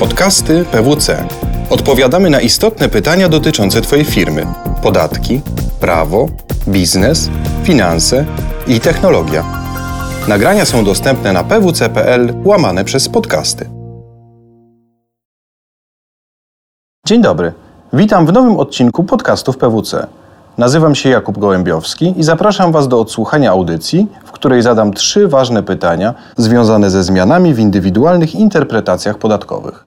Podcasty PWC. Odpowiadamy na istotne pytania dotyczące Twojej firmy: podatki, prawo, biznes, finanse i technologia. Nagrania są dostępne na pwc.pl łamane przez podcasty. Dzień dobry. Witam w nowym odcinku podcastów PWC. Nazywam się Jakub Gołębiowski i zapraszam Was do odsłuchania audycji, w której zadam trzy ważne pytania związane ze zmianami w indywidualnych interpretacjach podatkowych.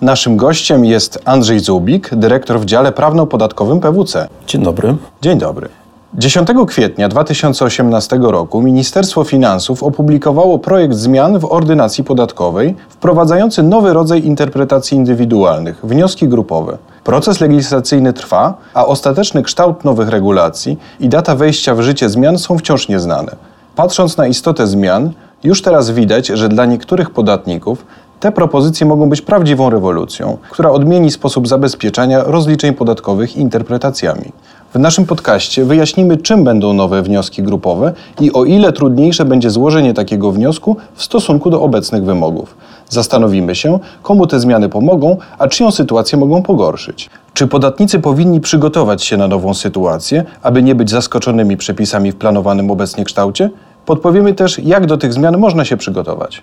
Naszym gościem jest Andrzej Zubik, dyrektor w dziale prawno-podatkowym PWC. Dzień dobry. Dzień dobry. 10 kwietnia 2018 roku Ministerstwo Finansów opublikowało projekt zmian w ordynacji podatkowej wprowadzający nowy rodzaj interpretacji indywidualnych wnioski grupowe. Proces legislacyjny trwa, a ostateczny kształt nowych regulacji i data wejścia w życie zmian są wciąż nieznane. Patrząc na istotę zmian, już teraz widać, że dla niektórych podatników te propozycje mogą być prawdziwą rewolucją, która odmieni sposób zabezpieczania rozliczeń podatkowych interpretacjami. W naszym podcaście wyjaśnimy, czym będą nowe wnioski grupowe i o ile trudniejsze będzie złożenie takiego wniosku w stosunku do obecnych wymogów. Zastanowimy się, komu te zmiany pomogą, a czyją sytuację mogą pogorszyć. Czy podatnicy powinni przygotować się na nową sytuację, aby nie być zaskoczonymi przepisami w planowanym obecnie kształcie? Podpowiemy też, jak do tych zmian można się przygotować.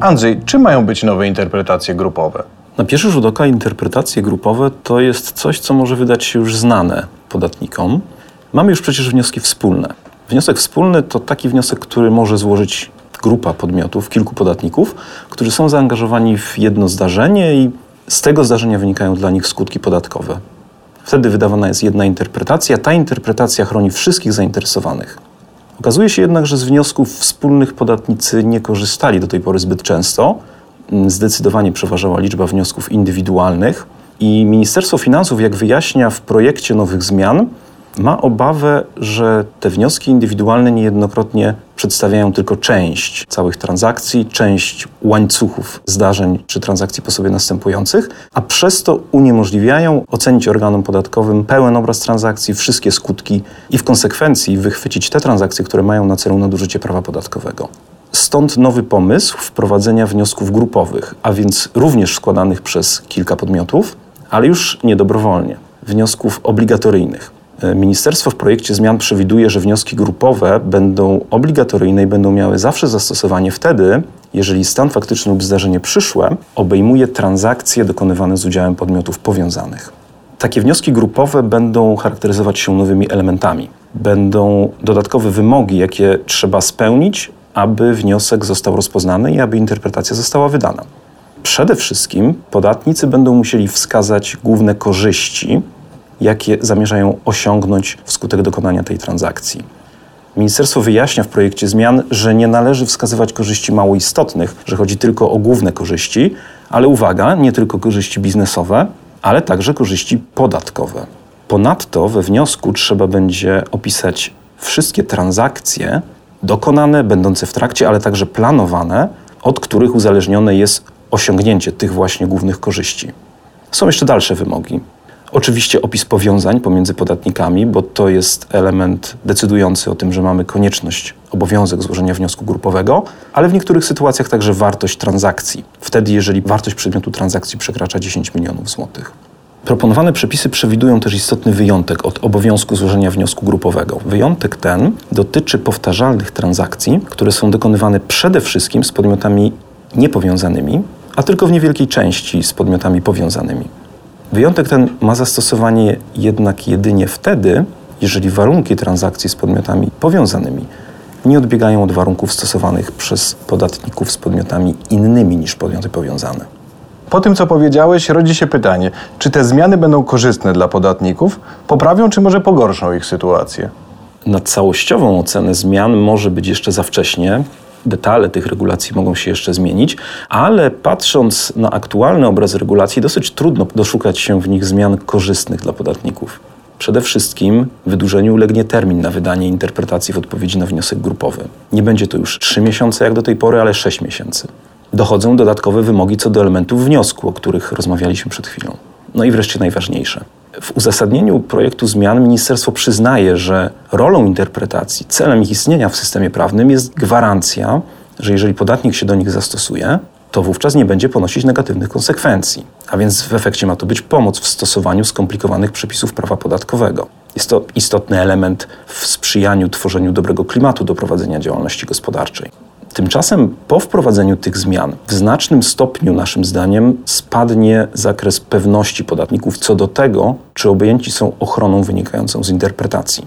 Andrzej, czym mają być nowe interpretacje grupowe? Na pierwszy rzut oka interpretacje grupowe to jest coś, co może wydać się już znane podatnikom. Mamy już przecież wnioski wspólne. Wniosek wspólny to taki wniosek, który może złożyć grupa podmiotów, kilku podatników, którzy są zaangażowani w jedno zdarzenie i z tego zdarzenia wynikają dla nich skutki podatkowe. Wtedy wydawana jest jedna interpretacja. Ta interpretacja chroni wszystkich zainteresowanych. Okazuje się jednak, że z wniosków wspólnych podatnicy nie korzystali do tej pory zbyt często. Zdecydowanie przeważała liczba wniosków indywidualnych i Ministerstwo Finansów, jak wyjaśnia w projekcie nowych zmian, ma obawę, że te wnioski indywidualne niejednokrotnie przedstawiają tylko część całych transakcji, część łańcuchów zdarzeń czy transakcji po sobie następujących, a przez to uniemożliwiają ocenić organom podatkowym pełen obraz transakcji, wszystkie skutki i w konsekwencji wychwycić te transakcje, które mają na celu nadużycie prawa podatkowego. Stąd nowy pomysł wprowadzenia wniosków grupowych, a więc również składanych przez kilka podmiotów, ale już nie dobrowolnie, wniosków obligatoryjnych. Ministerstwo w projekcie zmian przewiduje, że wnioski grupowe będą obligatoryjne i będą miały zawsze zastosowanie wtedy, jeżeli stan faktyczny lub zdarzenie przyszłe obejmuje transakcje dokonywane z udziałem podmiotów powiązanych. Takie wnioski grupowe będą charakteryzować się nowymi elementami. Będą dodatkowe wymogi, jakie trzeba spełnić, aby wniosek został rozpoznany i aby interpretacja została wydana. Przede wszystkim podatnicy będą musieli wskazać główne korzyści, jakie zamierzają osiągnąć wskutek dokonania tej transakcji. Ministerstwo wyjaśnia w projekcie zmian, że nie należy wskazywać korzyści mało istotnych, że chodzi tylko o główne korzyści, ale uwaga, nie tylko korzyści biznesowe, ale także korzyści podatkowe. Ponadto we wniosku trzeba będzie opisać wszystkie transakcje dokonane, będące w trakcie, ale także planowane, od których uzależnione jest osiągnięcie tych właśnie głównych korzyści. Są jeszcze dalsze wymogi. Oczywiście opis powiązań pomiędzy podatnikami, bo to jest element decydujący o tym, że mamy konieczność, obowiązek złożenia wniosku grupowego, ale w niektórych sytuacjach także wartość transakcji. Wtedy, jeżeli wartość przedmiotu transakcji przekracza 10 milionów złotych. Proponowane przepisy przewidują też istotny wyjątek od obowiązku złożenia wniosku grupowego. Wyjątek ten dotyczy powtarzalnych transakcji, które są dokonywane przede wszystkim z podmiotami niepowiązanymi, a tylko w niewielkiej części z podmiotami powiązanymi. Wyjątek ten ma zastosowanie jednak jedynie wtedy, jeżeli warunki transakcji z podmiotami powiązanymi nie odbiegają od warunków stosowanych przez podatników z podmiotami innymi niż podmioty powiązane. Po tym, co powiedziałeś, rodzi się pytanie, czy te zmiany będą korzystne dla podatników, poprawią czy może pogorszą ich sytuację? Na całościową ocenę zmian może być jeszcze za wcześnie. Detale tych regulacji mogą się jeszcze zmienić, ale patrząc na aktualny obraz regulacji, dosyć trudno doszukać się w nich zmian korzystnych dla podatników. Przede wszystkim wydłużeniu ulegnie termin na wydanie interpretacji w odpowiedzi na wniosek grupowy. Nie będzie to już 3 miesiące jak do tej pory, ale 6 miesięcy. Dochodzą dodatkowe wymogi co do elementów wniosku, o których rozmawialiśmy przed chwilą. No i wreszcie najważniejsze. W uzasadnieniu projektu zmian ministerstwo przyznaje, że rolą interpretacji, celem ich istnienia w systemie prawnym jest gwarancja, że jeżeli podatnik się do nich zastosuje, to wówczas nie będzie ponosić negatywnych konsekwencji. A więc w efekcie ma to być pomoc w stosowaniu skomplikowanych przepisów prawa podatkowego. Jest to istotny element w sprzyjaniu tworzeniu dobrego klimatu do prowadzenia działalności gospodarczej. Tymczasem po wprowadzeniu tych zmian w znacznym stopniu, naszym zdaniem, spadnie zakres pewności podatników co do tego, czy objęci są ochroną wynikającą z interpretacji.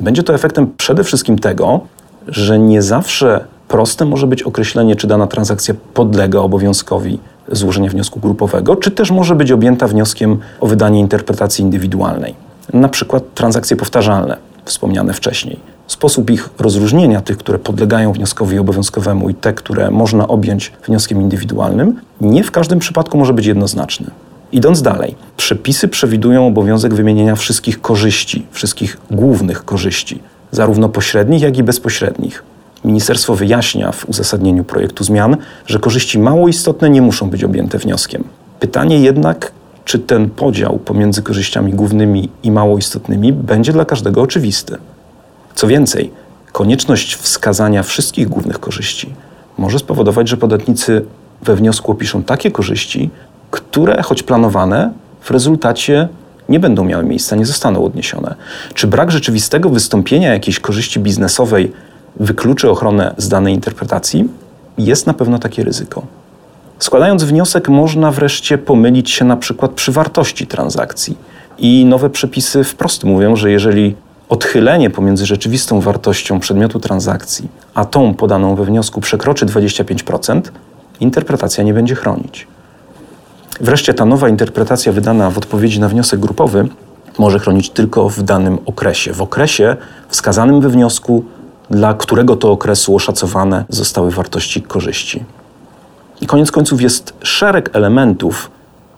Będzie to efektem przede wszystkim tego, że nie zawsze proste może być określenie, czy dana transakcja podlega obowiązkowi złożenia wniosku grupowego, czy też może być objęta wnioskiem o wydanie interpretacji indywidualnej. Na przykład transakcje powtarzalne, wspomniane wcześniej. Sposób ich rozróżnienia, tych, które podlegają wnioskowi obowiązkowemu i te, które można objąć wnioskiem indywidualnym, nie w każdym przypadku może być jednoznaczny. Idąc dalej, przepisy przewidują obowiązek wymienienia wszystkich korzyści, wszystkich głównych korzyści, zarówno pośrednich, jak i bezpośrednich. Ministerstwo wyjaśnia w uzasadnieniu projektu zmian, że korzyści mało istotne nie muszą być objęte wnioskiem. Pytanie jednak, czy ten podział pomiędzy korzyściami głównymi i mało istotnymi będzie dla każdego oczywisty. Co więcej, konieczność wskazania wszystkich głównych korzyści może spowodować, że podatnicy we wniosku opiszą takie korzyści, które, choć planowane, w rezultacie nie będą miały miejsca, nie zostaną odniesione. Czy brak rzeczywistego wystąpienia jakiejś korzyści biznesowej wykluczy ochronę z danej interpretacji? Jest na pewno takie ryzyko. Składając wniosek, można wreszcie pomylić się na przykład przy wartości transakcji. I nowe przepisy wprost mówią, że jeżeli odchylenie pomiędzy rzeczywistą wartością przedmiotu transakcji a tą podaną we wniosku przekroczy 25%, interpretacja nie będzie chronić. Wreszcie ta nowa interpretacja wydana w odpowiedzi na wniosek grupowy może chronić tylko w danym okresie, w okresie wskazanym we wniosku, dla którego to okresu oszacowane zostały wartości korzyści. I koniec końców jest szereg elementów,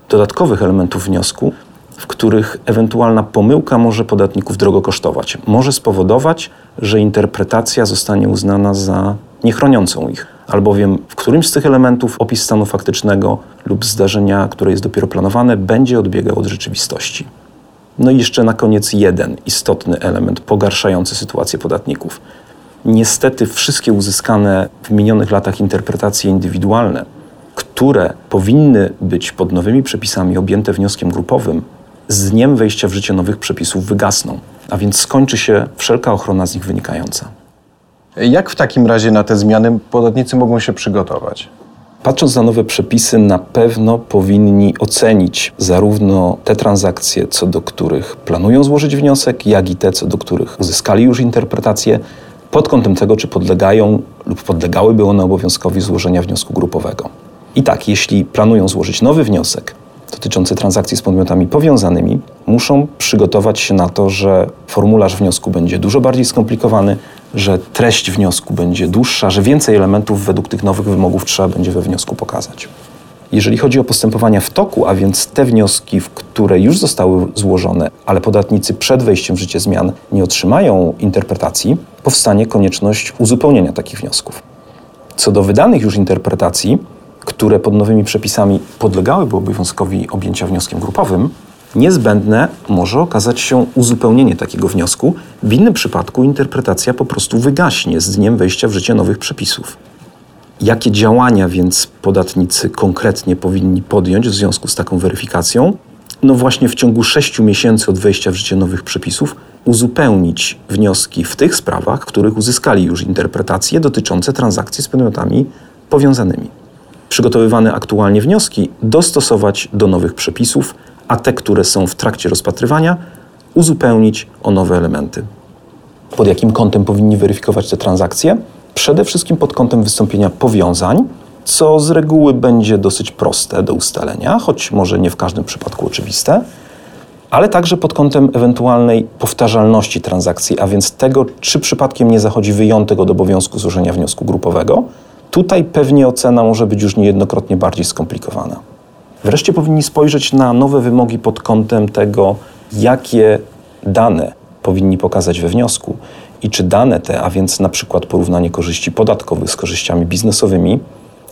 dodatkowych elementów wniosku, w których ewentualna pomyłka może podatników drogo kosztować. Może spowodować, że interpretacja zostanie uznana za niechroniącą ich, albowiem w którymś z tych elementów opis stanu faktycznego lub zdarzenia, które jest dopiero planowane, będzie odbiegał od rzeczywistości. No i jeszcze na koniec jeden istotny element pogarszający sytuację podatników. Niestety wszystkie uzyskane w minionych latach interpretacje indywidualne, które powinny być pod nowymi przepisami objęte wnioskiem grupowym, z dniem wejścia w życie nowych przepisów wygasną, a więc skończy się wszelka ochrona z nich wynikająca. Jak w takim razie na te zmiany podatnicy mogą się przygotować? Patrząc na nowe przepisy, na pewno powinni ocenić zarówno te transakcje, co do których planują złożyć wniosek, jak i te, co do których uzyskali już interpretację, pod kątem tego, czy podlegają lub podlegałyby one obowiązkowi złożenia wniosku grupowego. I tak, jeśli planują złożyć nowy wniosek dotyczący transakcji z podmiotami powiązanymi, muszą przygotować się na to, że formularz wniosku będzie dużo bardziej skomplikowany, że treść wniosku będzie dłuższa, że więcej elementów według tych nowych wymogów trzeba będzie we wniosku pokazać. Jeżeli chodzi o postępowania w toku, a więc te wnioski, które już zostały złożone, ale podatnicy przed wejściem w życie zmian nie otrzymają interpretacji, powstanie konieczność uzupełnienia takich wniosków. Co do wydanych już interpretacji, które pod nowymi przepisami podlegałyby obowiązkowi objęcia wnioskiem grupowym, niezbędne może okazać się uzupełnienie takiego wniosku. W innym przypadku interpretacja po prostu wygaśnie z dniem wejścia w życie nowych przepisów. Jakie działania więc podatnicy konkretnie powinni podjąć w związku z taką weryfikacją? No właśnie w ciągu 6 miesięcy od wejścia w życie nowych przepisów uzupełnić wnioski w tych sprawach, w których uzyskali już interpretacje dotyczące transakcji z podmiotami powiązanymi. Przygotowywane aktualnie wnioski dostosować do nowych przepisów, a te, które są w trakcie rozpatrywania, uzupełnić o nowe elementy. Pod jakim kątem powinni weryfikować te transakcje? Przede wszystkim pod kątem wystąpienia powiązań, co z reguły będzie dosyć proste do ustalenia, choć może nie w każdym przypadku oczywiste, ale także pod kątem ewentualnej powtarzalności transakcji, a więc tego, czy przypadkiem nie zachodzi wyjątek od obowiązku złożenia wniosku grupowego. Tutaj pewnie ocena może być już niejednokrotnie bardziej skomplikowana. Wreszcie powinni spojrzeć na nowe wymogi pod kątem tego, jakie dane powinni pokazać we wniosku i czy dane te, a więc na przykład porównanie korzyści podatkowych z korzyściami biznesowymi,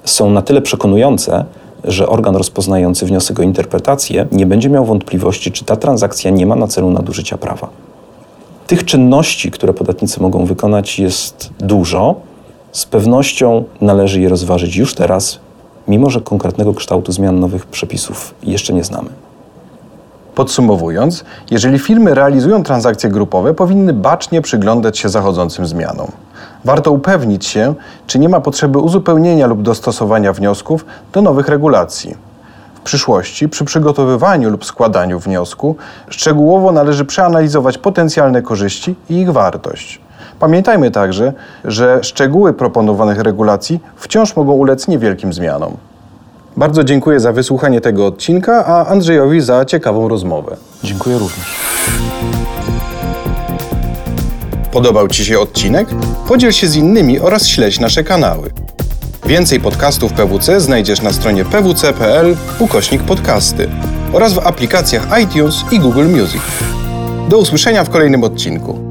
są na tyle przekonujące, że organ rozpoznający wniosek o interpretację nie będzie miał wątpliwości, czy ta transakcja nie ma na celu nadużycia prawa. Tych czynności, które podatnicy mogą wykonać, jest dużo. Z pewnością należy je rozważyć już teraz, mimo że konkretnego kształtu zmian nowych przepisów jeszcze nie znamy. Podsumowując, jeżeli firmy realizują transakcje grupowe, powinny bacznie przyglądać się zachodzącym zmianom. Warto upewnić się, czy nie ma potrzeby uzupełnienia lub dostosowania wniosków do nowych regulacji. W przyszłości, przy przygotowywaniu lub składaniu wniosku, szczegółowo należy przeanalizować potencjalne korzyści i ich wartość. Pamiętajmy także, że szczegóły proponowanych regulacji wciąż mogą ulec niewielkim zmianom. Bardzo dziękuję za wysłuchanie tego odcinka, a Andrzejowi za ciekawą rozmowę. Dziękuję również. Podobał Ci się odcinek? Podziel się z innymi oraz śledź nasze kanały. Więcej podcastów PWC znajdziesz na stronie pwc.pl ukośnik podcasty oraz w aplikacjach iTunes i Google Music. Do usłyszenia w kolejnym odcinku.